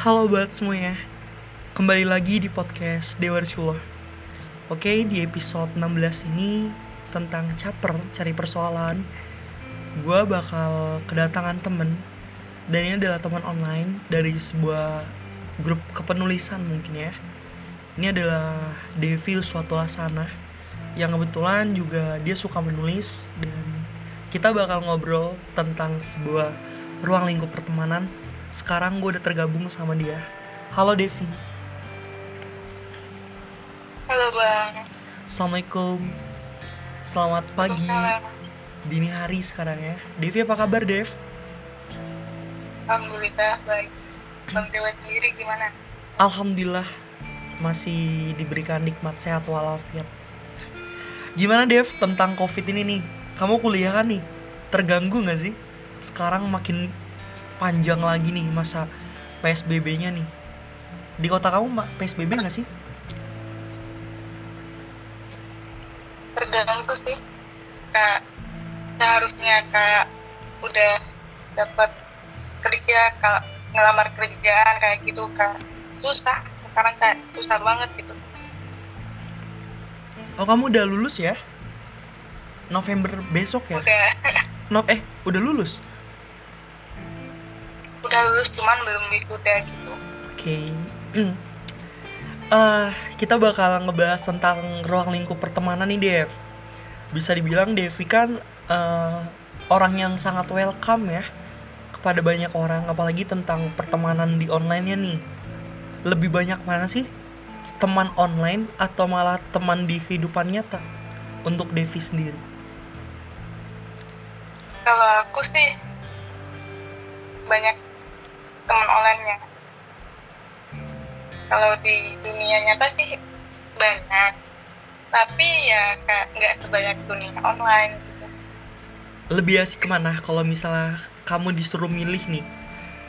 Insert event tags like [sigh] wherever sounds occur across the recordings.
Halo buat semuanya. Kembali lagi di podcast Dewa Rasulullah Oke di episode 16 ini Tentang caper cari persoalan Gue bakal kedatangan temen. Dan ini adalah teman online Dari sebuah grup kepenulisan mungkin ya. Ini adalah Devi suatu Lasana Yang kebetulan juga dia suka menulis Dan kita bakal ngobrol tentang sebuah ruang lingkup pertemanan sekarang gue udah tergabung sama dia. Halo Devi. Halo Bang. assalamualaikum. Selamat pagi. Dini hari sekarang ya. Devi apa kabar Dev? Alhamdulillah baik. Bang Dewa sendiri gimana? alhamdulillah masih diberikan nikmat sehat walafiat. Gimana Dev tentang covid ini nih? Kamu kuliah kan nih? Terganggu nggak sih? Sekarang makin panjang lagi nih masa PSBB-nya nih. Di kota kamu PSBB nggak sih? Terganggu sih. Kak seharusnya kak udah dapat kerja kak ngelamar kerjaan kayak gitu kak susah. Sekarang kayak susah banget gitu. Oh kamu udah lulus ya? November besok ya? Udah. No eh udah lulus udah lulus cuman belum wisuda gitu Oke. [clears throat] Eh, kita bakal ngebahas tentang ruang lingkup pertemanan nih, Dev. Bisa dibilang Devi kan eh, orang yang sangat welcome ya kepada banyak orang, apalagi tentang pertemanan di online-nya nih. Lebih banyak mana sih? Teman online atau malah teman di kehidupan nyata untuk Devi sendiri? kalau aku sih banyak teman online-nya. Kalau di dunia nyata sih banyak. Tapi ya nggak sebanyak dunia online gitu. lebih asik ke mana? Kalau misalnya kamu disuruh milih nih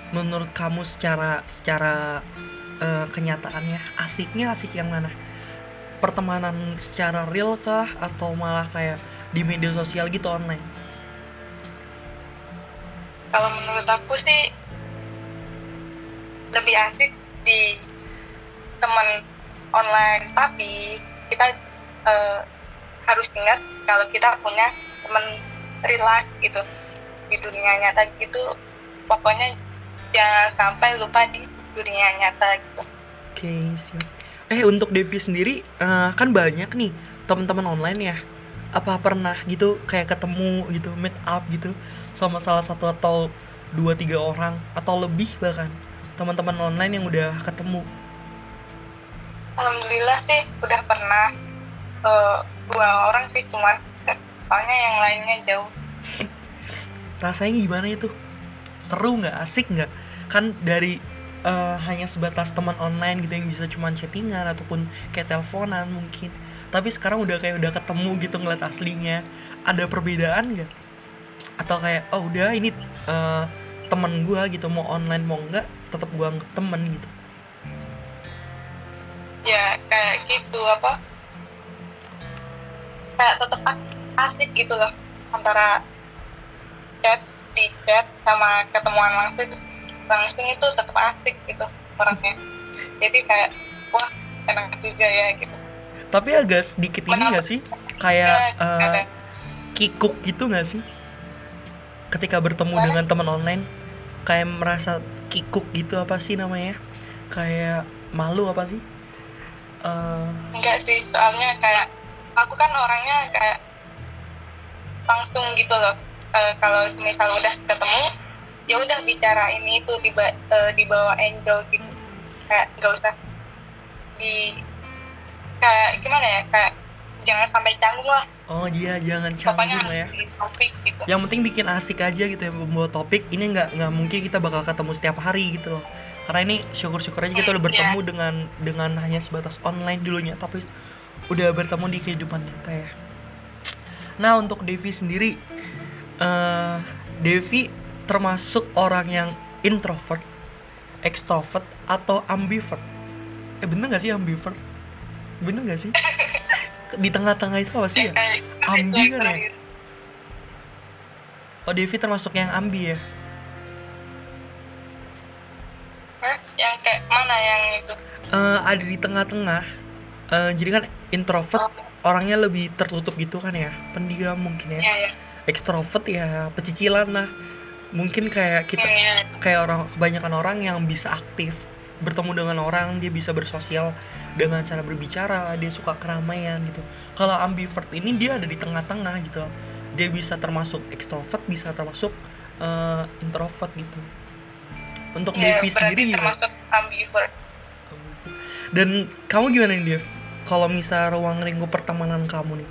menurut kamu secara secara eh, kenyataannya asiknya asik yang mana? Pertemanan secara real kah? Atau malah kayak di media sosial gitu online? Kalau menurut aku sih lebih asik di teman online. Tapi kita eh, harus ingat kalau kita punya teman real life gitu di dunia nyata gitu. Pokoknya jangan sampai lupa di dunia nyata gitu. Oke siap. Eh untuk Devi sendiri eh, kan banyak nih teman-teman online ya. Apa pernah gitu kayak ketemu gitu meet up gitu sama salah satu atau dua tiga orang atau lebih bahkan teman-teman online yang udah ketemu? Alhamdulillah sih udah pernah. Eh, dua orang sih cuman. Soalnya yang lainnya jauh. [laughs] Rasanya gimana itu? Seru nggak? Asik nggak? Kan dari eh, hanya sebatas teman online gitu yang bisa cuman chattingan ataupun kayak teleponan mungkin. Tapi sekarang udah kayak udah ketemu gitu ngeliat aslinya. Ada perbedaan nggak? Atau kayak oh udah ini eh, temen gua gitu mau online mau enggak tetap gua anggap temen gitu. Ya kayak gitu apa? Kayak tetap asik gitu loh antara chat di chat sama ketemuan langsung. Langsung itu tetap asik gitu orangnya. Jadi kayak wah enak juga ya gitu. Tapi agak sedikit ini nggak sih? Kayak Ya, ada. kikuk gitu nggak sih? Ketika bertemu Hah? dengan teman online kayak merasa kikuk gitu apa sih namanya? Kayak malu apa sih? Eh, enggak sih soalnya kayak aku kan orangnya kayak langsung gitu loh. Eh, kalau misal udah ketemu ya udah bicara ini itu di di bawah angel gitu. Kayak nggak usah di kayak gimana ya kayak jangan sampai canggung lah oh iya jangan canggung lah ya. topik gitu. Yang penting bikin asik aja gitu ya membawa topik. Ini nggak nggak mungkin kita bakal ketemu setiap hari gitu loh. Karena ini syukur-syukur aja kita udah Hmm, bertemu iya. dengan dengan hanya sebatas online dulunya tapi udah bertemu di kehidupan nyata ya. Nah untuk Devi sendiri eh Devi termasuk orang yang introvert extrovert atau ambivert. Eh bener gak sih ambivert? Bener gak sih [laughs] di tengah-tengah itu apa sih? Ya kayak Ambi yang kan ya? oh Devi termasuk yang ambi ya? Hah? yang kayak mana yang itu? Eh, ada di tengah-tengah. Eh, jadi kan introvert orangnya lebih tertutup gitu kan ya? Pendiam mungkin ya? Ya ya ekstrovert ya pecicilan lah. Mungkin kayak kita ya. kayak orang kebanyakan orang yang bisa aktif bertemu dengan orang dia bisa bersosial dengan cara berbicara dia suka keramaian gitu. Kalau ambivert ini dia ada di tengah-tengah gitu. Dia bisa termasuk ekstrovert bisa termasuk eh, introvert gitu. Untuk Ya, Devi sendiri termasuk ambivert. Dan kamu gimana nih Dev? Kalau misal ruang lingkup pertemanan kamu nih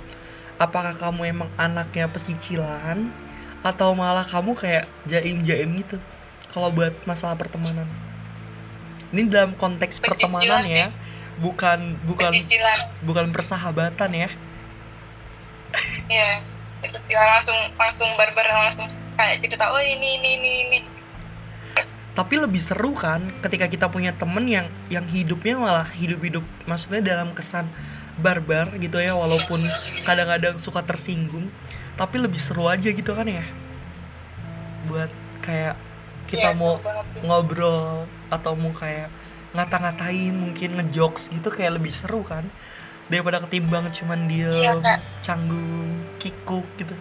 apakah kamu emang anaknya pecicilan atau malah kamu kayak jaim-jaim gitu? Kalau buat masalah pertemanan ini dalam konteks pertemanan ya bukan bukan pecicilan bukan persahabatan ya. Ya pecicilan langsung langsung barbar langsung kayak cerita oh ini ini ini ini. Tapi lebih seru kan ketika kita punya temen yang yang hidupnya malah hidup-hidup maksudnya dalam kesan barbar gitu ya walaupun kadang-kadang suka tersinggung tapi lebih seru aja gitu kan ya. Buat kayak kita Iya, mau ngobrol atau mau kayak ngata-ngatain mungkin ngejokes gitu kayak lebih seru kan? Daripada ketimbang cuman dia Kak. canggung kikuk gitu.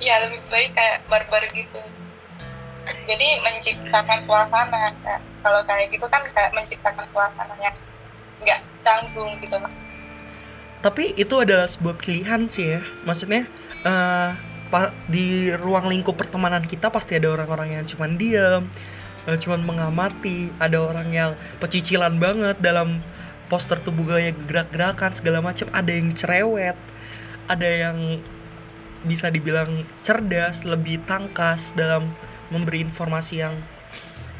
Ya lebih baik kayak barbar gitu. Jadi menciptakan suasana kayak, kalau kayak gitu kan kayak menciptakan suasana yang nggak canggung gitu lah tapi itu adalah sebuah pilihan sih ya. Maksudnya pa- di ruang lingkup pertemanan kita pasti ada orang-orang yang cuman diam eh, cuman mengamati. Ada orang yang pecicilan banget dalam poster tubuh gaya gerak-gerakan segala macam ada yang cerewet. Ada yang bisa dibilang cerdas lebih tangkas dalam memberi informasi yang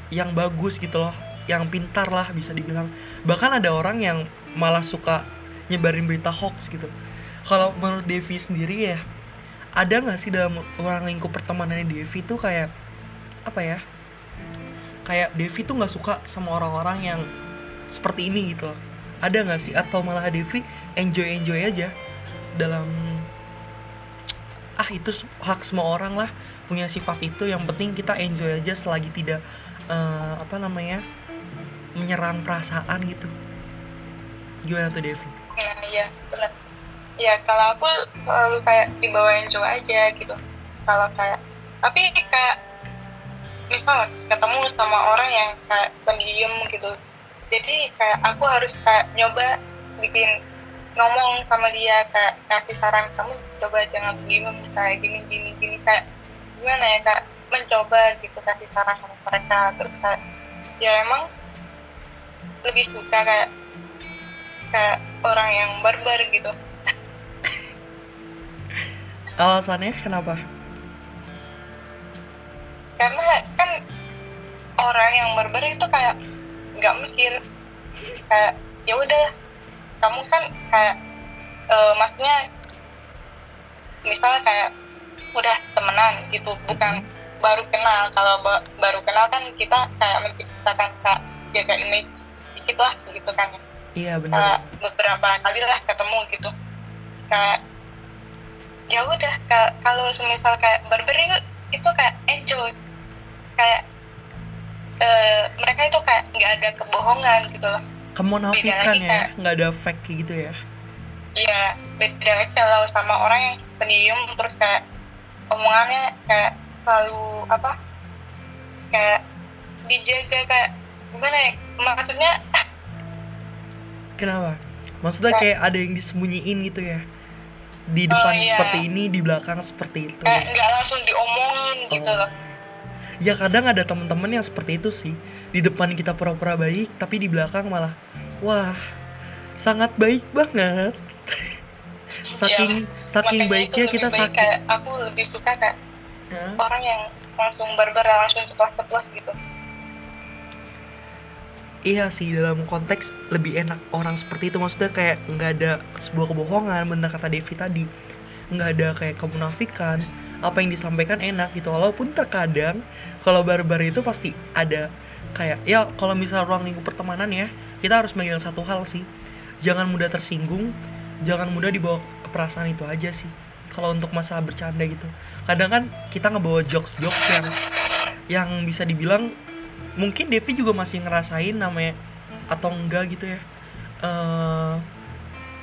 yang bagus gitu loh. Yang pintar lah bisa dibilang. Bahkan ada orang yang malah suka nyebarin berita hoax gitu. Kalau menurut Devi sendiri ya ada nggak sih dalam ruang lingkup pertemanannya Devi tuh kayak apa ya kayak Devi tuh nggak suka sama orang-orang yang seperti ini gitu loh. Ada nggak sih? Atau malah Devi enjoy enjoy aja dalam ah itu hak semua orang lah punya sifat itu. Yang penting kita enjoy aja selagi tidak eh, apa namanya menyerang perasaan gitu. Gimana tuh Devi? iya benar ya kalau aku selalu kayak dibawain cowok aja gitu. Kalau kayak tapi kayak misal ketemu sama orang yang kayak pendiam gitu. Jadi kayak aku harus kayak nyoba bikin ngomong sama dia kayak kasih saran kamu coba jangan pendiam kayak gini gini gini. Kayak gimana ya kak mencoba gitu kasih saran sama mereka. Terus kayak ya emang lebih suka kayak kayak orang yang barbar gitu alasannya kenapa? karena kan orang yang barbar itu kayak nggak mikir. Kayak ya udah kamu kan kayak eh, maksudnya misal kayak udah temenan gitu bukan baru kenal. Kalau ba- baru kenal kan kita kayak menciptakan kayak jaga image dikit lah gitu kan. Iya benar. Beberapa kali lah ketemu gitu. Kayak ya udah ka- kalau semisal kayak barber itu, itu kayak enjoy. Kayak eh, mereka itu kayak nggak ada kebohongan gitu kemunafikan ya nggak ada fake gitu ya? Iya beda lagi kalau sama orang yang pendiam terus kayak omongannya kayak selalu apa kayak dijaga kayak gimana ya? Maksudnya [laughs] kenapa? maksudnya Kayak- kayak ada yang disembunyiin gitu ya di depan iya. seperti ini di belakang seperti itu. Kayak nggak langsung diomongin gitu Oh. loh. Ya kadang ada teman-teman yang seperti itu sih. Di depan kita pura-pura baik tapi di belakang malah wah sangat baik banget. Saking [laughs] saking Iya, Makanya baiknya itu kita baik sakit. kayak aku lebih suka kayak Hah? orang yang langsung barbar langsung ceplos-ceplos gitu iya sih dalam konteks lebih enak orang seperti itu. Maksudnya kayak nggak ada sebuah kebohongan bener kata Devi tadi. Nggak ada kayak kemunafikan. Apa yang disampaikan enak gitu. Walaupun terkadang kalau barbar itu pasti ada kayak ya kalau misal ruang lingkup pertemanan ya kita harus megang satu hal sih. Jangan mudah tersinggung jangan mudah dibawa ke perasaan itu aja sih. Kalau untuk masalah bercanda gitu. Kadang kan kita ngebawa jokes jokes yang yang bisa dibilang mungkin Devi juga masih ngerasain namanya atau enggak gitu ya eh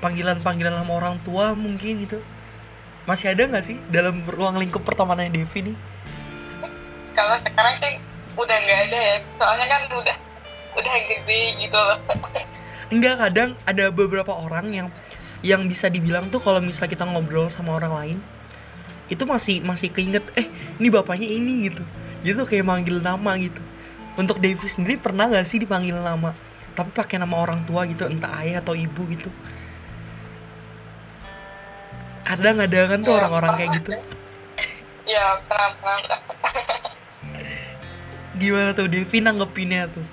panggilan-panggilan sama orang tua mungkin gitu. Masih ada nggak sih dalam ruang lingkup pertemanan Devi nih? Kalau sekarang sih udah nggak ada ya soalnya kan udah udah gede gitu loh. Enggak kadang ada beberapa orang yang yang bisa dibilang tuh kalau misalnya kita ngobrol sama orang lain itu masih masih keinget eh ini bapaknya ini gitu. Gitu kayak manggil nama gitu untuk Devi sendiri pernah gak sih dipanggil nama? Tapi pakai nama orang tua gitu entah ayah atau ibu gitu. Kadang ada kan tuh Ya, orang-orang kayak pernah gitu? [laughs] Ya pernah pernah [laughs] gimana tuh Devi nanggepinnya tuh?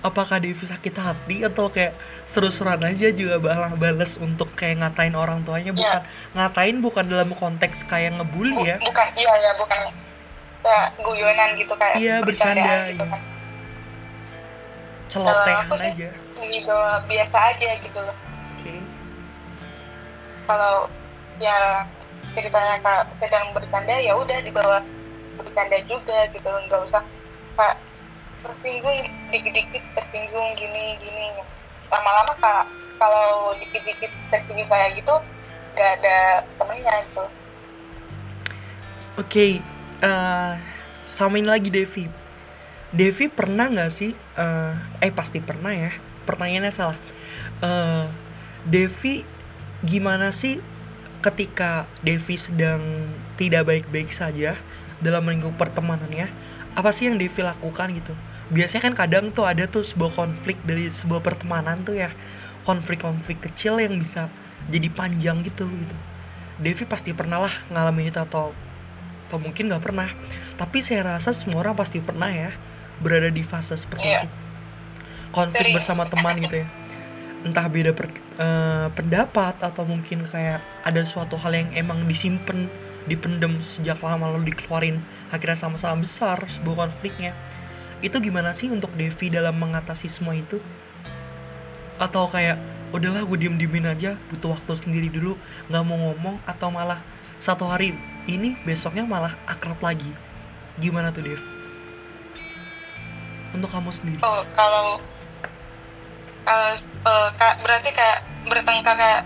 Apakah Devi sakit hati atau kayak seru-seruan aja juga balas balas untuk kayak ngatain orang tuanya? Bukan ngatain bukan dalam konteks kayak ngebully Bu- ya? bukan iya ya bukan. Ya guyonan gitu kayak Iya, bercanda, gitu iya. kan celotehan aku sih- aja gitu biasa aja gitu loh. Oke. Kalau ya ceritanya kak sedang bercanda ya udah dibawa bercanda juga gitu nggak usah kak tersinggung dikit-dikit tersinggung gini gini. Lama-lama kak kalau dikit-dikit tersinggung kayak gitu nggak ada temennya gitu. Oke, eh, samain lagi Devi. Devi pernah nggak sih? Eh, eh pasti pernah ya. Pertanyaannya salah. Eh, Devi gimana sih ketika Devi sedang tidak baik-baik saja dalam lingkup pertemanannya? Apa sih yang Devi lakukan gitu? Biasanya kan kadang tuh ada tuh sebuah konflik dari sebuah pertemanan tuh ya konflik-konflik kecil yang bisa jadi panjang gitu gitu. Devi pasti pernah lah ngalamin itu atau atau mungkin nggak pernah tapi saya rasa semua orang pasti pernah ya berada di fase seperti Iya. itu. Konflik Sering. bersama teman gitu ya. Entah beda per- eh, pendapat atau mungkin kayak ada suatu hal yang emang disimpan dipendem sejak lama lalu dikeluarin akhirnya sama-sama besar sebuah konfliknya. Itu gimana sih untuk Devi dalam mengatasi semua itu? Atau kayak udahlah gue diem diemin aja butuh waktu sendiri dulu nggak mau ngomong atau malah satu hari ini besoknya malah akrab lagi. Gimana tuh Dev untuk kamu sendiri? Oh kalau kalau eh, kak berarti kayak bertengkar kayak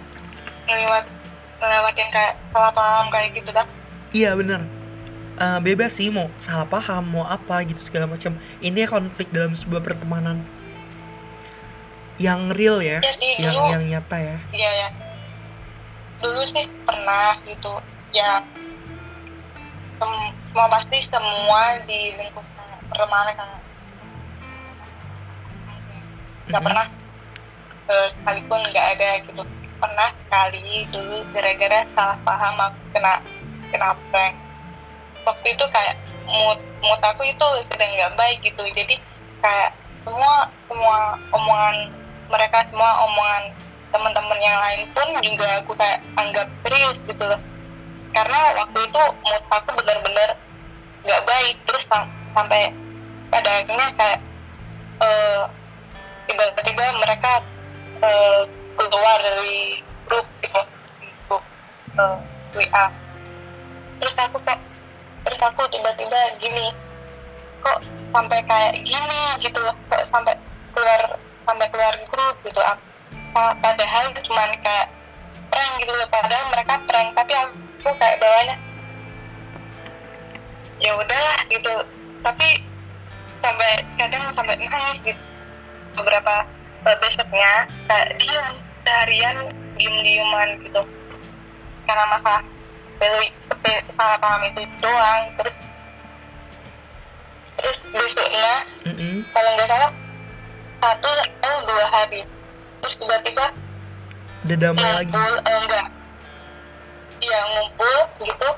ngelewat ngelewatin kayak salah paham kayak gitu kan iya bener. Eh, bebas sih mau salah paham mau apa gitu segala macam. Ini konflik dalam sebuah pertemanan yang real ya Iya sih, yang dulu. yang nyata ya. iya ya dulu sih pernah gitu ya sem- mau pasti semua di lingkup pertemanan kan nggak pernah eh, sekalipun nggak ada gitu. Pernah sekali dulu gara-gara salah paham aku kena kena prank. Waktu itu kayak mood mood aku itu sedang nggak baik gitu. Jadi kayak semua semua omongan mereka semua omongan teman-teman yang lain pun juga aku kayak anggap serius gitu loh. Karena waktu itu mood aku benar-benar nggak baik. Terus sam- sampai pada akhirnya kayak eh, tiba-tiba mereka eh, keluar dari grup gitu grup eh, WA terus aku kayak terus aku tiba-tiba gini kok sampai kayak gini gitu? Kok sampai keluar sampai keluar grup gitu? Aku, padahal cuman kayak prank gitu loh padahal mereka prank tapi aku kayak bawahnya ya udahlah gitu. Tapi sampai kadang sampai nangis gitu beberapa eh, besoknya kayak diam seharian diem dieman gitu. Karena masalah salah paham itu doang terus terus besoknya Mm-mm. kalau nggak salah satu atau dua hari. Terus tiba-tiba udah damai lagi. ngumpul eh, enggak. Iya ngumpul gitu.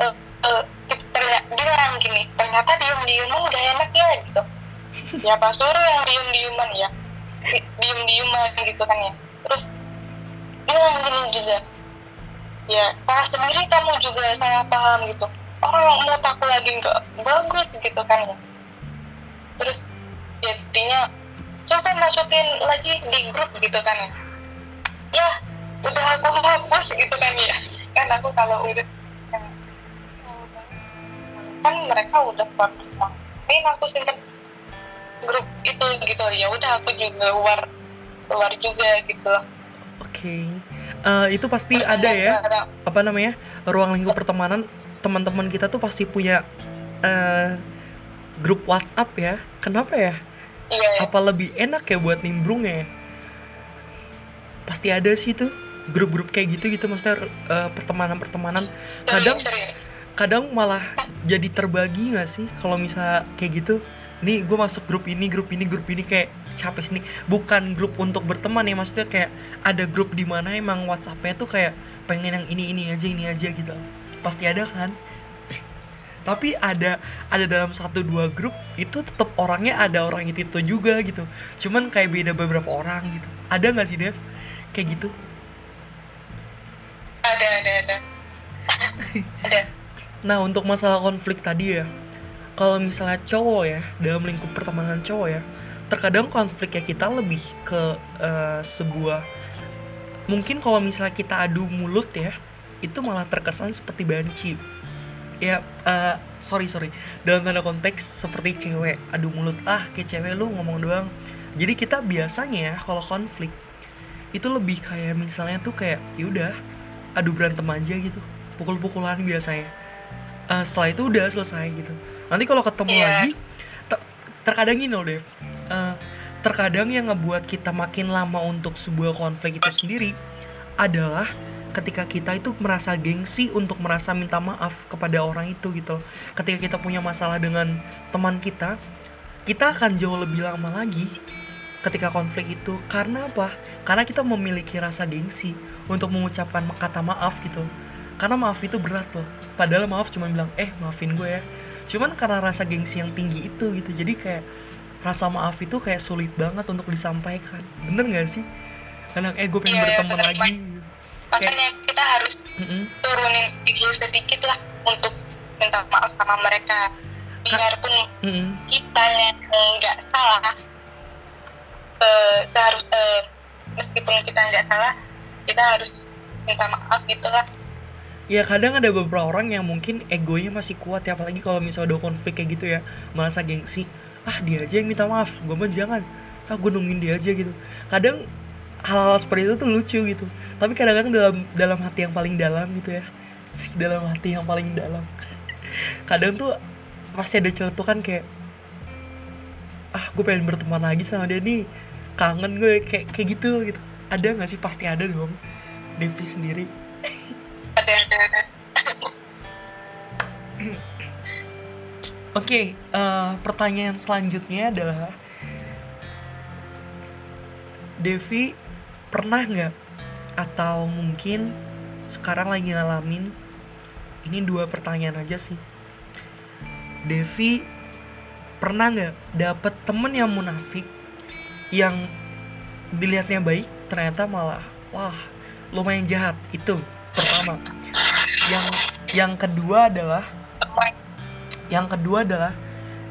Eh, eh, ternyata bilang gini. Ternyata diem dieman udah enak ya gitu ya pas suruh yang diem dieman ya. Di- diem dieman gitu kan ya. Terus bilang gini juga. Ya salah sendiri kamu juga salah paham gitu. Orang mau aku lagi nggak bagus gitu kan ya. Terus jadinya coba masukin lagi di grup gitu kan ya. Ya udah aku hapus gitu kan ya. Kan aku kalau udah kan mereka udah ngapain aku singkat grup itu gitu. Ya udah aku juga keluar keluar juga gitu loh Oke. Eh, itu pasti ada ya. apa namanya? Ruang lingkup pertemanan. Teman-teman kita tuh pasti punya eh, grup WhatsApp ya. Kenapa ya? Iya ya. apa lebih enak ya buat nimbrung ya? Pasti ada sih tuh grup-grup kayak gitu gitu maksudnya eh, pertemanan-pertemanan. Kadang sering. kadang malah jadi terbagi nggak sih kalau misalnya kayak gitu nih gue masuk grup ini grup ini grup ini kayak capek nih. Bukan grup untuk berteman ya maksudnya kayak ada grup di mana emang WhatsAppnya tuh kayak pengen yang ini ini aja ini aja gitu. Pasti ada kan? Tapi ada ada dalam satu dua grup itu tetap orangnya ada orang itu itu juga gitu. Cuman kayak beda beberapa orang gitu. Ada nggak sih Dev? Kayak gitu. Ada ada ada. [laughs] Ada. Nah untuk masalah konflik tadi ya Kalau misalnya cowok ya Dalam lingkup pertemanan cowok ya Terkadang konfliknya kita lebih ke eh, sebuah Mungkin kalau misalnya kita adu mulut ya Itu malah terkesan seperti banci. Ya eh, sorry sorry. Dalam tanda konteks seperti cewek Adu mulut ah kayak cewek lu ngomong doang. Jadi kita biasanya ya kalau konflik Itu lebih kayak misalnya tuh kayak yaudah Adu berantem aja gitu. Pukul-pukulan biasanya. Eh, setelah itu udah selesai gitu nanti kalau ketemu Iya. lagi ter- terkadang gini loh Dev. Eh, terkadang yang ngebuat kita makin lama untuk sebuah konflik itu sendiri adalah ketika kita itu merasa gengsi untuk merasa minta maaf kepada orang itu gitu loh. ketika kita punya masalah dengan teman kita kita akan jauh lebih lama lagi ketika konflik itu. Karena apa? Karena kita memiliki rasa gengsi untuk mengucapkan kata maaf gitu karena maaf itu berat loh. Padahal maaf cuma bilang eh maafin gue ya cuman karena rasa gengsi yang tinggi itu gitu jadi kayak rasa maaf itu kayak sulit banget untuk disampaikan. Bener nggak sih? Kadang eh gue pengen Iya, berteman bener, lagi. Makanya kita harus Mm-mm. turunin dulu sedikit lah untuk minta maaf sama mereka. Biarpun Mm-mm. kitanya nggak salah eh, seharus eh, meskipun kita nggak salah kita harus minta maaf gitu lah Ya kadang ada beberapa orang yang mungkin egonya masih kuat ya apalagi kalau misalnya udah konflik kayak gitu ya merasa gengsi. Ah dia aja yang minta maaf gue mah jangan. Ah gue nungguin dia aja gitu. Kadang hal-hal seperti itu tuh lucu gitu. Tapi kadang-kadang dalam dalam hati yang paling dalam gitu ya si dalam hati yang paling dalam [laughs] kadang tuh pasti ada celetukan kayak ah gue pengen berteman lagi sama dia nih kangen gue kayak kayak gitu gitu. Ada nggak sih? Pasti ada dong Devi sendiri [laughs] ada ada ada Oke, eh, pertanyaan selanjutnya adalah Devi pernah nggak atau mungkin sekarang lagi ngalamin ini dua pertanyaan aja sih. Devi pernah nggak dapet temen yang munafik yang dilihatnya baik ternyata malah wah lumayan jahat itu pertama. Yang yang kedua adalah yang kedua adalah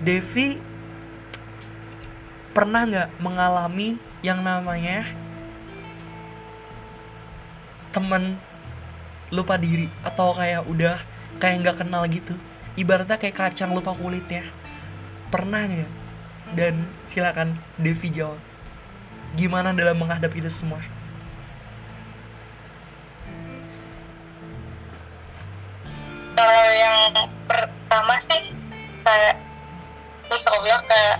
Devi pernah nggak mengalami yang namanya temen lupa diri atau kayak udah kayak nggak kenal gitu? Ibaratnya kayak kacang lupa kulitnya. Pernah nggak? Dan silakan Devi jawab. Gimana dalam menghadapi itu semua kalau yang pertama sih kayak terus aku bilang kayak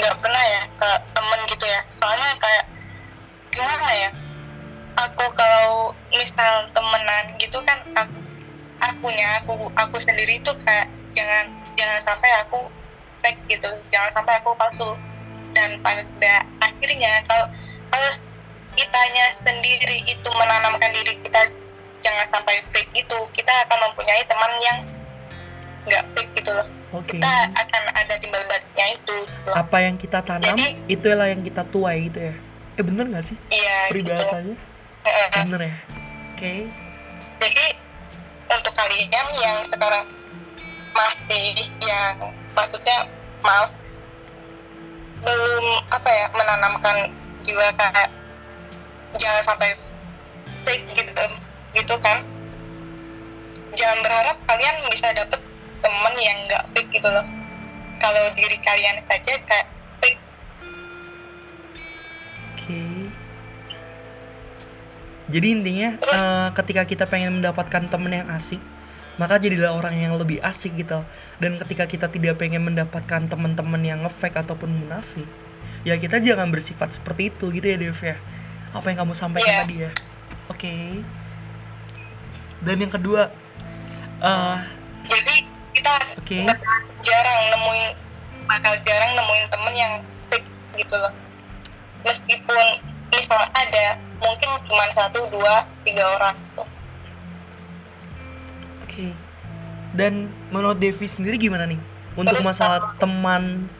nggak pernah ya ke temen gitu ya. Soalnya kayak gimana ya aku kalau misal temenan gitu kan aku akunya aku aku sendiri tuh kayak jangan jangan sampai aku fake gitu jangan sampai aku palsu. Dan pada akhirnya kalau kalau kitanya sendiri itu menanamkan diri kita jangan sampai fake itu kita akan mempunyai teman yang nggak fake gitu loh. Oke. Kita akan ada timbal baliknya itu gitu. apa yang kita tanam Jadi- itulah yang kita tuai gitu ya. Eh bener nggak sih? Iya gitu. peribahasanya? Heeh. bener ya? Oke. Jadi untuk kalian yang sekarang masih yang maksudnya maaf belum apa ya menanamkan jiwa kayak jangan sampai fake gitu gitu kan jangan berharap kalian bisa dapet temen yang nggak fake gitu loh kalau diri kalian saja kayak fake Oke. Jadi intinya Terus? eh, ketika kita pengen mendapatkan temen yang asik, maka jadilah orang yang lebih asik gitu. Dan ketika kita tidak pengen mendapatkan teman-teman yang ngefake ataupun munafik, ya kita jangan bersifat seperti itu gitu ya Dev ya. Apa yang kamu sampaikan Iya. tadi ya. Oke. Dan yang kedua, eh jadi kita bakal jarang nemuin bakal jarang nemuin temen yang fake gitu loh. Meskipun misal ada mungkin cuma satu dua tiga orang tuh. Oke. Dan menurut Devi sendiri gimana nih? Untuk Terus masalah teman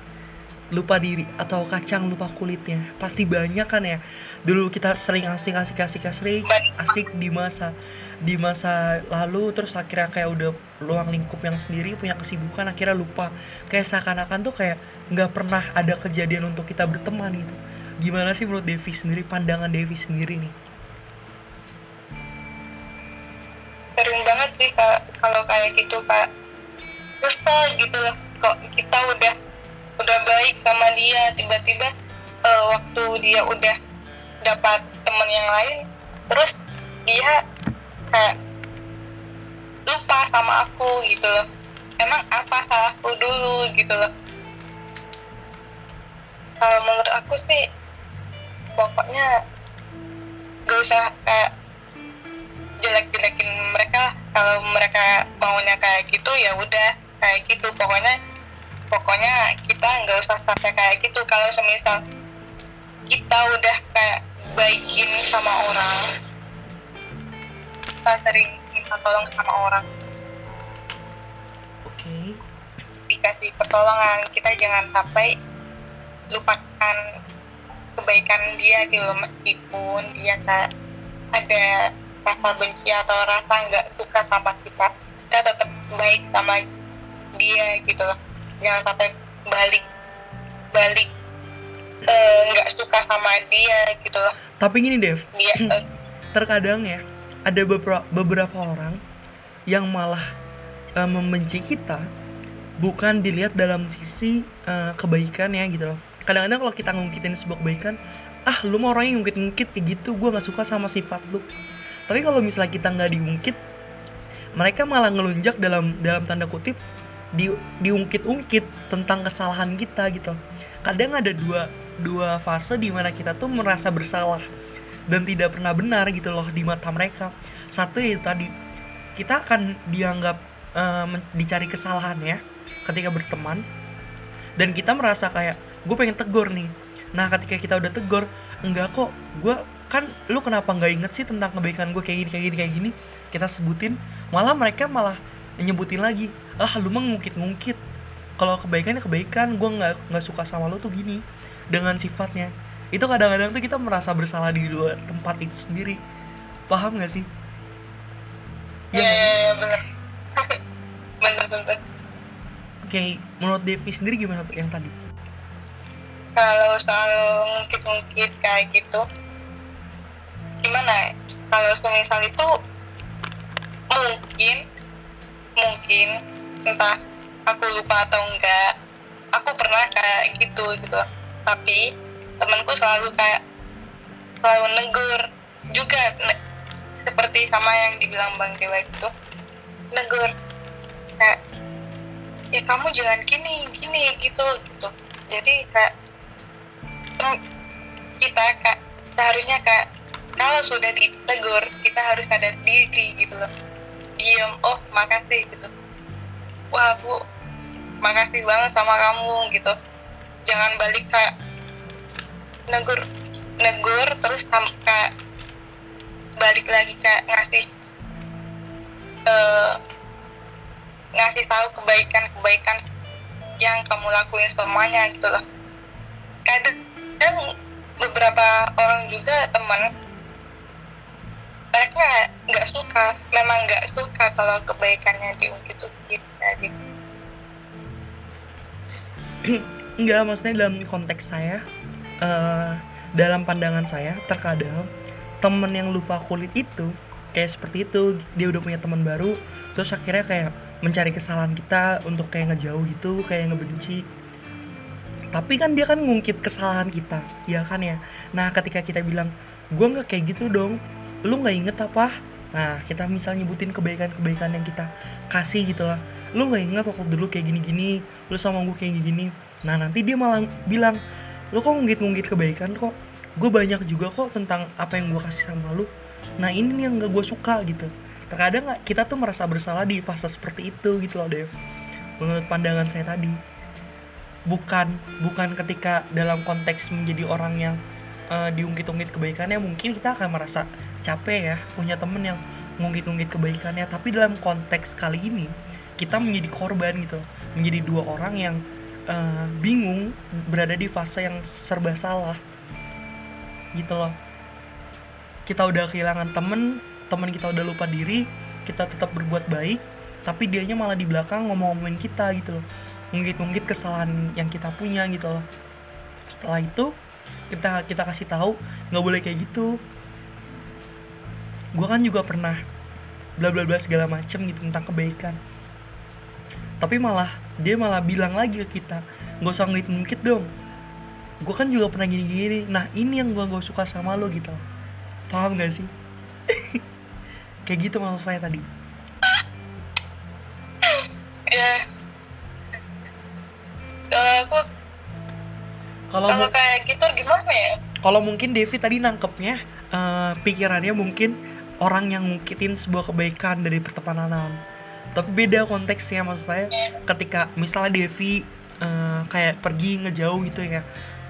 lupa diri atau kacang lupa kulitnya? Pasti banyak kan ya. Dulu kita sering asik asik asik asik asik di masa di masa lalu terus akhirnya kayak udah luang lingkup yang sendiri punya kesibukan akhirnya lupa. Kayak seakan-akan tuh kayak nggak pernah ada kejadian untuk kita berteman gitu. Gimana sih menurut Devi sendiri pandangan Devi sendiri nih? Sering banget sih kalau kayak gitu kak. Susah gitu loh. Kok kita udah udah baik sama dia. Tiba-tiba eh, waktu dia udah dapat temen yang lain terus dia kayak lupa sama aku gitu loh. Emang apa salahku dulu gitu loh. Kalau menurut aku sih pokoknya gak usah kayak jelek-jelekin mereka kalau mereka maunya kayak gitu ya udah kayak gitu. Pokoknya pokoknya kita nggak usah sampai kayak gitu. Kalau semisal kita udah kayak baikin sama orang kita sering minta tolong sama orang. Oke. Dikasih pertolongan. Kita jangan sampai lupakan kebaikan dia gitu meskipun dia kayak ada rasa benci atau rasa nggak suka sama kita kita tetap baik sama dia gitu loh jangan sampai balik balik eh, nggak suka sama dia gitu loh. Tapi gini Dev. Dia [clears throat] eh, terkadang ya ada beberapa beberapa orang yang malah eh, membenci kita bukan dilihat dalam sisi eh, kebaikan ya gitu loh. Kadang-kadang kalau kita ngungkitin sebuah kebaikan ah lu mau orangnya ngungkit-ngungkit kayak gitu gue nggak suka sama sifat lu. Tapi kalau misalnya kita nggak diungkit mereka malah ngelunjak dalam dalam tanda kutip di diungkit-ungkit tentang kesalahan kita gitu. Kadang ada dua dua fase di mana kita tuh merasa bersalah dan tidak pernah benar gitu loh di mata mereka. Satu itu tadi kita akan dianggap men- dicari kesalahan ya ketika berteman. Dan kita merasa kayak gue pengen tegur nih. Nah ketika kita udah tegur enggak kok gue kan lu kenapa nggak inget sih tentang kebaikan gue kayak gini kayak gini kayak gini? Kita sebutin malah mereka malah nyebutin lagi ah lu mah ngungkit-ngungkit. Kalau kebaikannya kebaikan. Gue nggak nggak suka sama lu tuh gini. Dengan sifatnya. Itu kadang-kadang tuh kita merasa bersalah di dua tempat itu sendiri. Paham nggak sih? Ya ya ya bener bener bener. Oke menurut Devi sendiri gimana tuh yang tadi? Kalau soal ngungkit-ngungkit kayak gitu gimana ya? kalau semisal itu mungkin mungkin entah aku lupa atau enggak aku pernah kayak gitu gitu. Tapi temanku selalu kayak selalu negur juga ne- seperti sama yang dibilang bang Dewa itu negur kayak ya kamu jangan gini gini gitu gitu. Jadi kayak kita kak seharusnya kak kalau sudah ditegur kita harus sadar diri gitu loh diem oh makasih gitu. Wah aku makasih banget sama kamu gitu. Jangan balik kayak negur negur terus kayak balik lagi kayak ngasih eh, ngasih tahu kebaikan-kebaikan yang kamu lakuin semuanya gitu loh. Kadang beberapa orang juga teman mereka nggak suka memang nggak suka kalau kebaikannya diungkit-ungkit kayak gitu Enggak, maksudnya dalam konteks saya eh dalam pandangan saya terkadang temen yang lupa kulit itu kayak seperti itu dia udah punya teman baru terus akhirnya kayak mencari kesalahan kita untuk kayak ngejauh gitu kayak ngebenci. Tapi kan dia kan ngungkit kesalahan kita ya kan ya? Nah ketika kita bilang gue nggak kayak gitu dong lu nggak inget apa? Nah kita misal nyebutin kebaikan-kebaikan yang kita kasih gitu lah. Lu nggak inget waktu dulu kayak gini-gini lu sama gue kayak gini nah nanti dia malah bilang lu kok ngungkit-ngungkit kebaikan kok? Gue banyak juga kok tentang apa yang gue kasih sama lu. Nah ini yang gak gue suka gitu. Terkadang kita tuh merasa bersalah di fase seperti itu gitu loh Dev. Menurut pandangan saya tadi. Bukan bukan ketika dalam konteks menjadi orang yang uh, diungkit-ungkit kebaikannya mungkin kita akan merasa capek ya punya temen yang ngungkit-ungkit kebaikannya. Tapi dalam konteks kali ini kita menjadi korban gitu menjadi dua orang yang uh, bingung berada di fase yang serba salah. Gitu loh. Kita udah kehilangan temen temen kita udah lupa diri kita tetap berbuat baik tapi dianya malah di belakang ngomong-ngomongin kita gitu loh. Ngungkit-ngungkit kesalahan yang kita punya gitu loh. Setelah itu kita kita kasih tahu nggak boleh kayak gitu gue kan juga pernah bla bla bla segala macem gitu tentang kebaikan. Tapi malah dia malah bilang lagi ke kita nggak usah ngungkit ngungkit dong. Gue kan juga pernah gini gini nah ini yang gue gak suka sama lo gitu. Paham gak sih? [laughs] Kayak gitu maksud saya tadi. Ya. Aku kalau kalau kayak gitu gimana ya? Kalau mungkin Devi tadi nangkepnya uh, pikirannya mungkin orang yang ngungkitin sebuah kebaikan dari pertemanan. Tapi beda konteksnya maksud saya ketika misalnya Devi uh, kayak pergi ngejauh gitu ya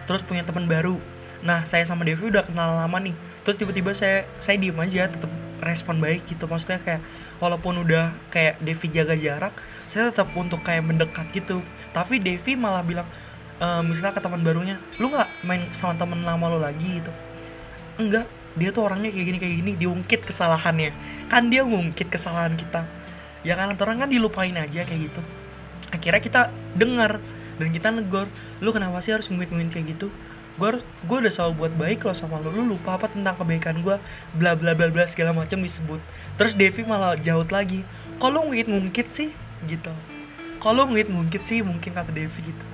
terus punya teman baru. Nah saya sama Devi udah kenal lama nih terus tiba-tiba saya saya diem aja tetap respon baik gitu. Maksudnya kayak walaupun udah kayak Devi jaga jarak saya tetap untuk kayak mendekat gitu. Tapi Devi malah bilang e, misalnya ke teman barunya lu nggak main sama teman lama lo lagi? gitu. Enggak dia tuh orangnya kayak gini kayak gini diungkit kesalahannya. Kan dia ngungkit kesalahan kita. Ya kan orang kan dilupain aja kayak gitu. Akhirnya kita dengar dan kita negor lu kenapa sih harus ngungkit-ngungkit kayak gitu? Gue gue udah selalu buat baik lo sama lo lu lupa apa tentang kebaikan gue bla bla bla bla segala macam disebut. Terus Devi malah jauh lagi kalau ngungkit ngungkit sih? Gitu. Kalau ngungkit ngungkit sih? Mungkin kata Devi gitu.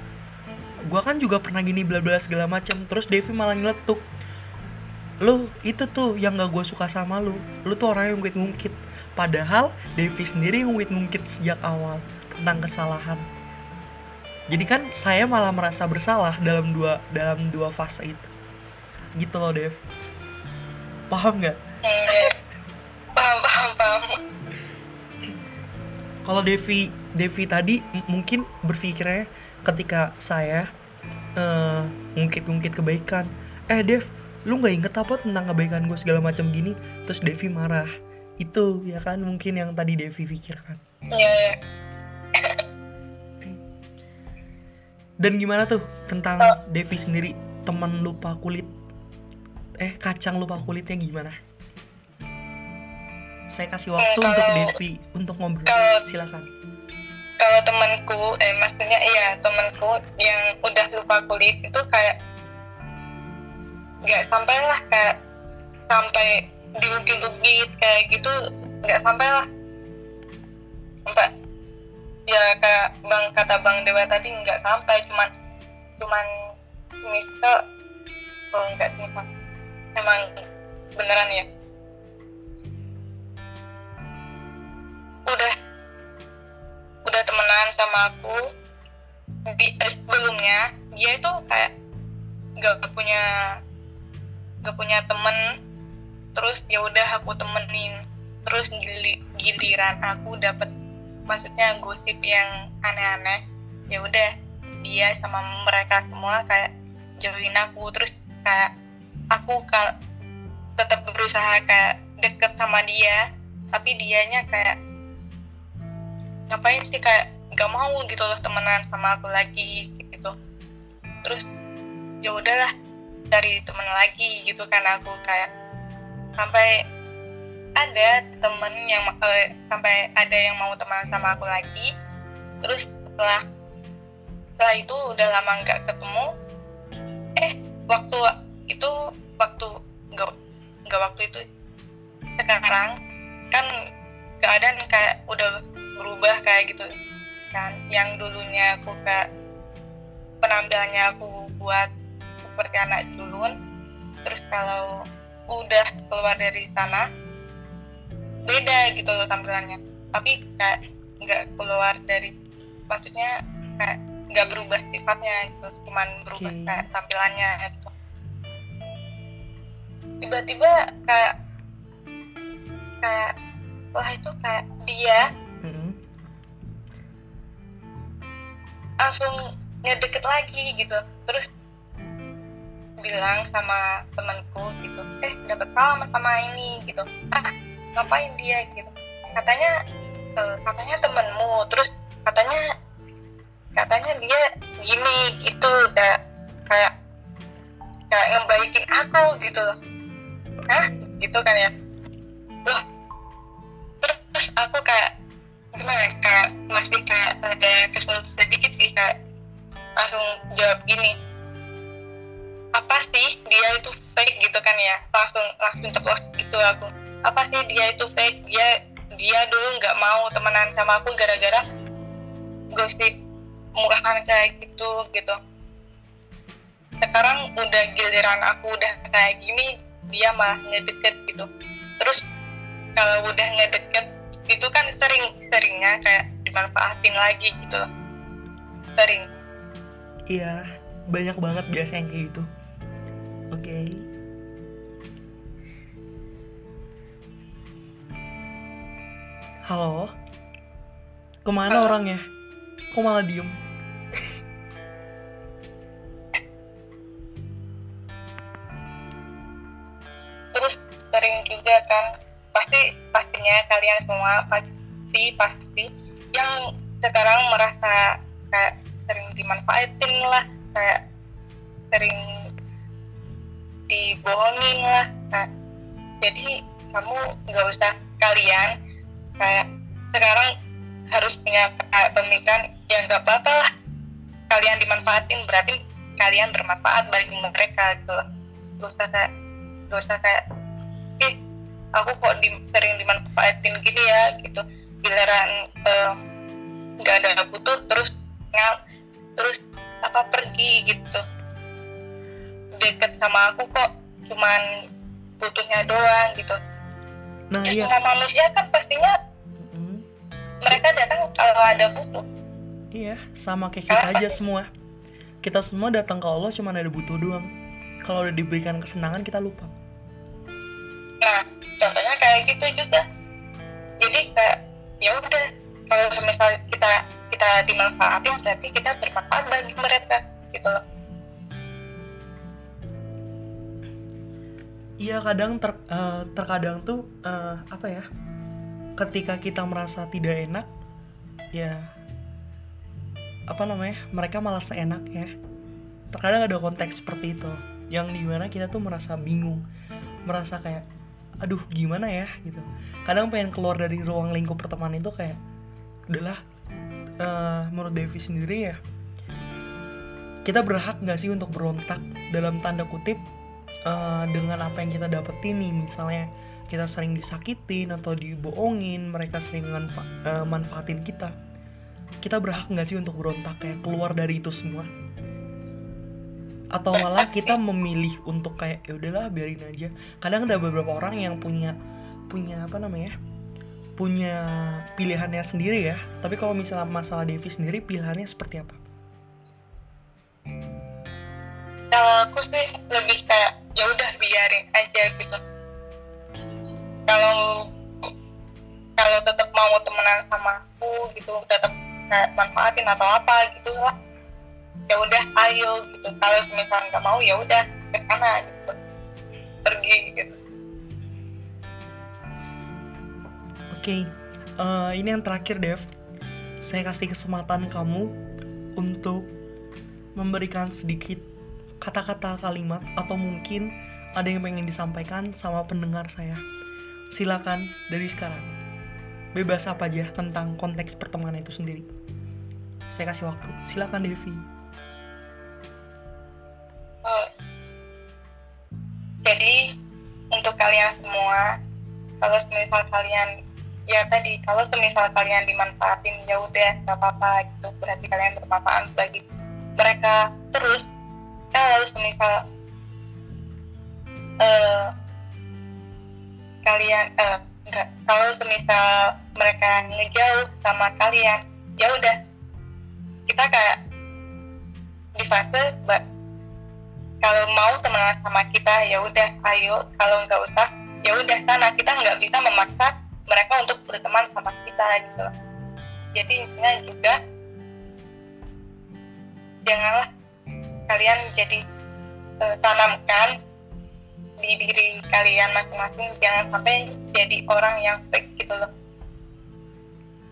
Gue kan juga pernah gini bla bla segala macam. Terus Devi malah nyeletuk lu itu tuh yang gak gue suka sama lu. Lu tuh orang yang ngungkit ngungkit padahal Devi sendiri ngungkit ngungkit sejak awal tentang kesalahan. Jadi kan saya malah merasa bersalah dalam dua dalam dua fase itu. Gitu loh Dev. Paham nggak? Hmm, paham paham paham. Kalau Devi Devi tadi mungkin berpikirnya ketika saya uh, ngungkit-ngungkit kebaikan. Eh Dev lu nggak inget apa tentang kebaikan gue segala macam gini terus Devi marah itu ya kan mungkin yang tadi Devi pikirkan iya ya Dan gimana tuh tentang oh. Devi sendiri teman lupa kulit? Eh kacang lupa kulitnya gimana? Saya kasih waktu hmm, untuk Devi untuk ngobrol. Kalau, Silakan. Kalau temanku, eh maksudnya iya temanku yang udah lupa kulit itu kayak nggak sampai lah kayak sampai diungkit-ungkit kayak gitu nggak sampai lah sampai ya kayak bang kata bang dewa tadi nggak sampai cuman cuman misal oh enggak sih emang beneran ya? Udah udah temenan sama aku. Di eh, sebelumnya dia itu kayak nggak punya nggak punya temen terus ya udah aku temenin. Terus giliran aku dapet maksudnya gosip yang aneh-aneh ya udah dia sama mereka semua kayak jauhin aku. Terus kayak aku kal tetap berusaha kayak deket sama dia tapi dianya kayak ngapain sih kayak gak mau gitu loh temenan sama aku lagi gitu. Terus ya udahlah cari temen lagi gitu kan aku kayak sampai ada temen yang uh, sampai ada yang mau teman sama aku lagi. Terus setelah setelah itu udah lama nggak ketemu. Eh waktu itu waktu nggak nggak waktu itu sekarang kan keadaan kayak udah berubah kayak gitu kan. Yang dulunya aku kayak penampilannya aku buat seperti anak culun terus kalau udah keluar dari sana beda gitu loh tampilannya. Tapi kayak nggak keluar dari maksudnya kayak nggak berubah sifatnya gitu cuman berubah Oke. kayak tampilannya gitu. Tiba-tiba kayak kayak wah itu kayak dia langsung ngedeket lagi gitu. Terus bilang sama temanku gitu eh dapat salam sama ini gitu. Ah ngapain dia? gitu. Katanya eh, katanya temenmu terus katanya katanya dia gini gitu kayak kayak kayak ngebaikin aku gitu. Hah? gitu kan ya? Loh terus aku kayak gimana? Ya, kayak masih kayak ada kesel sedikit sih kayak langsung jawab gini apa sih dia itu fake gitu kan ya? Langsung langsung ceplos gitu aku. Apa sih dia itu fake? Dia dia dulu nggak mau temenan sama aku gara-gara gosip murahan kayak gitu gitu. Sekarang udah giliran aku udah kayak gini dia malah ngedeket gitu. Terus kalau udah ngedeket itu kan sering seringnya kayak dimanfaatin lagi gitu. Sering. Iya, banyak banget biasa yang kayak gitu. Oke. Halo. Ke mana Halo. orangnya? Kok malah diem? terus sering juga kan pasti pastinya kalian semua pasti pasti yang sekarang merasa kayak sering dimanfaatin lah kayak sering dibohongin lah Nah, jadi kamu nggak usah kalian kayak sekarang harus punya pemikiran ya nggak apa-apa lah. Kalian dimanfaatin berarti kalian bermanfaat bagi mereka gitu gak usah kayak gak usah kayak eh aku kok di, sering dimanfaatin gini ya gitu. Giliran eh, nggak ada butuh terus ngal terus apa pergi gitu deket sama aku kok cuman butuhnya doang gitu Nah Terus iya. semua manusia kan pastinya Mm, mereka datang kalau ada butuh Iya, sama kayak kita aja semua. Kita semua datang ke Allah cuma ada butuh doang. Kalau udah diberikan kesenangan kita lupa. Nah, contohnya kayak gitu juga. Jadi kayak ya udah kalau semisal kita kita dimanfaatin berarti kita bermanfaat bagi mereka gitu loh. Iya kadang ter, eh, terkadang tuh eh, apa ya? Ketika kita merasa tidak enak, ya apa namanya? Mereka malah seenak ya. Terkadang ada konteks seperti itu, yang di mana kita tuh merasa bingung, merasa kayak, aduh gimana ya gitu. Kadang pengen keluar dari ruang lingkup pertemanan itu kayak, udahlah. eh, menurut Devi sendiri ya, kita berhak nggak sih untuk berontak dalam tanda kutip eh, dengan apa yang kita dapetin nih. Misalnya kita sering disakitin atau dibohongin mereka sering manfa- eh, manfaatin kita. Kita berhak nggak sih untuk berontak kayak keluar dari itu semua? Atau malah kita [laughs] memilih untuk kayak ya udahlah biarin aja. Kadang ada beberapa orang yang punya punya apa namanya punya pilihannya sendiri ya. Tapi kalau misalnya masalah Devi sendiri pilihannya seperti apa? Kalau aku sih lebih kayak ya udah biarin aja gitu. Kalau kalau tetap mau temenan sama aku gitu, tetap manfaatin atau apa gitu lah. Ya udah ayo gitu. Kalau misalnya nggak mau ya udah ke sana gitu. Pergi gitu. Oke, eh, ini yang terakhir Dev. Saya kasih kesempatan kamu untuk memberikan sedikit kata-kata kalimat atau mungkin ada yang pengen disampaikan sama pendengar saya. Silakan dari sekarang. Bebas apa aja tentang konteks pertemanan itu sendiri. Saya kasih waktu. Silakan Devi. Eh, jadi untuk kalian semua, kalau misal kalian ya tadi kalau semisal kalian dimanfaatin ya udah nggak apa-apa gitu berarti kalian bermanfaat bagi mereka terus kalau semisal uh, kalian uh, enggak. Kalau semisal mereka ngejauh sama kalian ya udah. Kita kayak di fase kalau mau temenan sama kita ya udah ayo. Kalau nggak usah ya udah sana. Kita nggak bisa memaksa mereka untuk berteman sama kita gitu jadi intinya juga janganlah kalian jadi uh, tanamkan di diri kalian masing-masing jangan sampai jadi orang yang fake gitu loh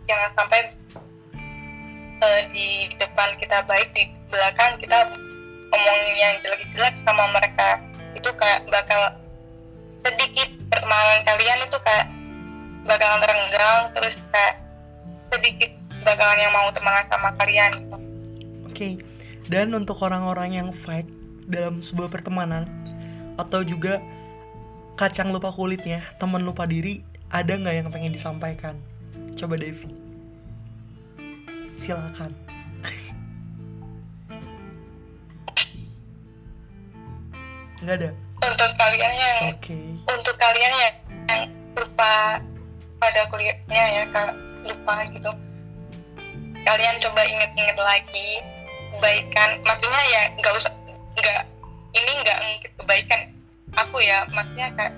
jangan sampai uh, di depan kita baik di belakang kita ngomongin yang jelek-jelek sama mereka itu kayak bakal sedikit pertemanan kalian itu kayak bakalan terenggang terus kayak sedikit bakalan yang mau temenan sama kalian. Oke, okay. Dan untuk orang-orang yang fight dalam sebuah pertemanan atau juga kacang lupa kulitnya, teman lupa diri, ada nggak yang pengen disampaikan? Coba Devi. Silakan. [laughs] Nggak ada. Untuk kalian yang okay. untuk kalian yang, yang lupa pada kuliahnya ya kak lupa gitu kalian coba inget-inget lagi kebaikan maksudnya ya nggak usah nggak ini nggak kebaikan aku ya. Maksudnya kak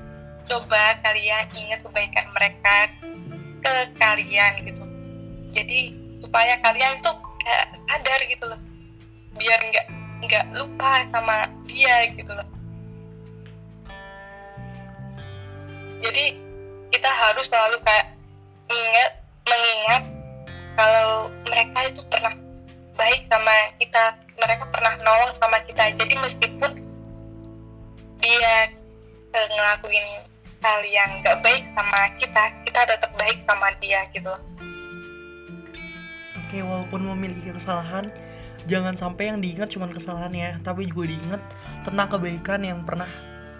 coba kalian ingat kebaikan mereka ke kalian gitu. Jadi supaya kalian tuh kayak sadar gitu loh. Biar nggak nggak lupa sama dia gitu loh. Jadi kita harus selalu kayak ingat mengingat kalau mereka itu pernah baik sama kita mereka pernah nolong sama kita. Jadi meskipun dia ngelakuin hal yang gak baik sama kita kita tetap baik sama dia gitu. Oke walaupun memiliki kesalahan jangan sampai yang diingat cuma kesalahannya tapi juga diingat tentang kebaikan yang pernah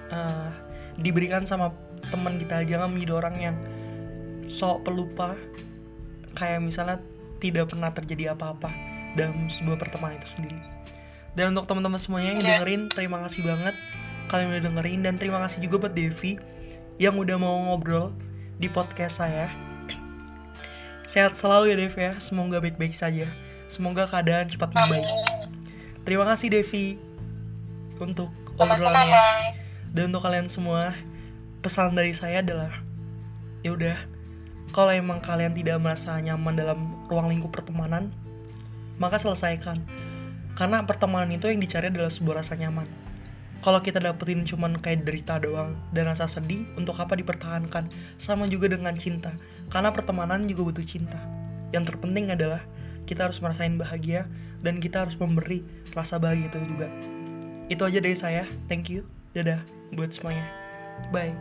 uh, diberikan sama teman kita. Jangan menjadi orang yang sok pelupa kayak misalnya tidak pernah terjadi apa-apa dalam sebuah pertemanan itu sendiri. Dan untuk teman-teman semuanya yang iya. dengerin terima kasih banget kalian udah dengerin. Dan terima kasih juga buat Devi yang udah mau ngobrol di podcast saya. Sehat selalu ya Devi ya. Semoga baik-baik saja. Semoga keadaan cepat membaik. Terima kasih Devi untuk obrolannya. Dan untuk kalian semua pesan dari saya adalah ya udah kalau emang kalian tidak merasa nyaman dalam ruang lingkup pertemanan maka selesaikan. Karena pertemanan itu yang dicari adalah sebuah rasa nyaman. Kalau kita dapetin cuman kayak derita doang dan rasa sedih untuk apa dipertahankan? Sama juga dengan cinta. Karena pertemanan juga butuh cinta. Yang terpenting adalah kita harus merasain bahagia dan kita harus memberi rasa bahagia itu juga. Itu aja dari saya. Thank you. Dadah buat semuanya. Bye.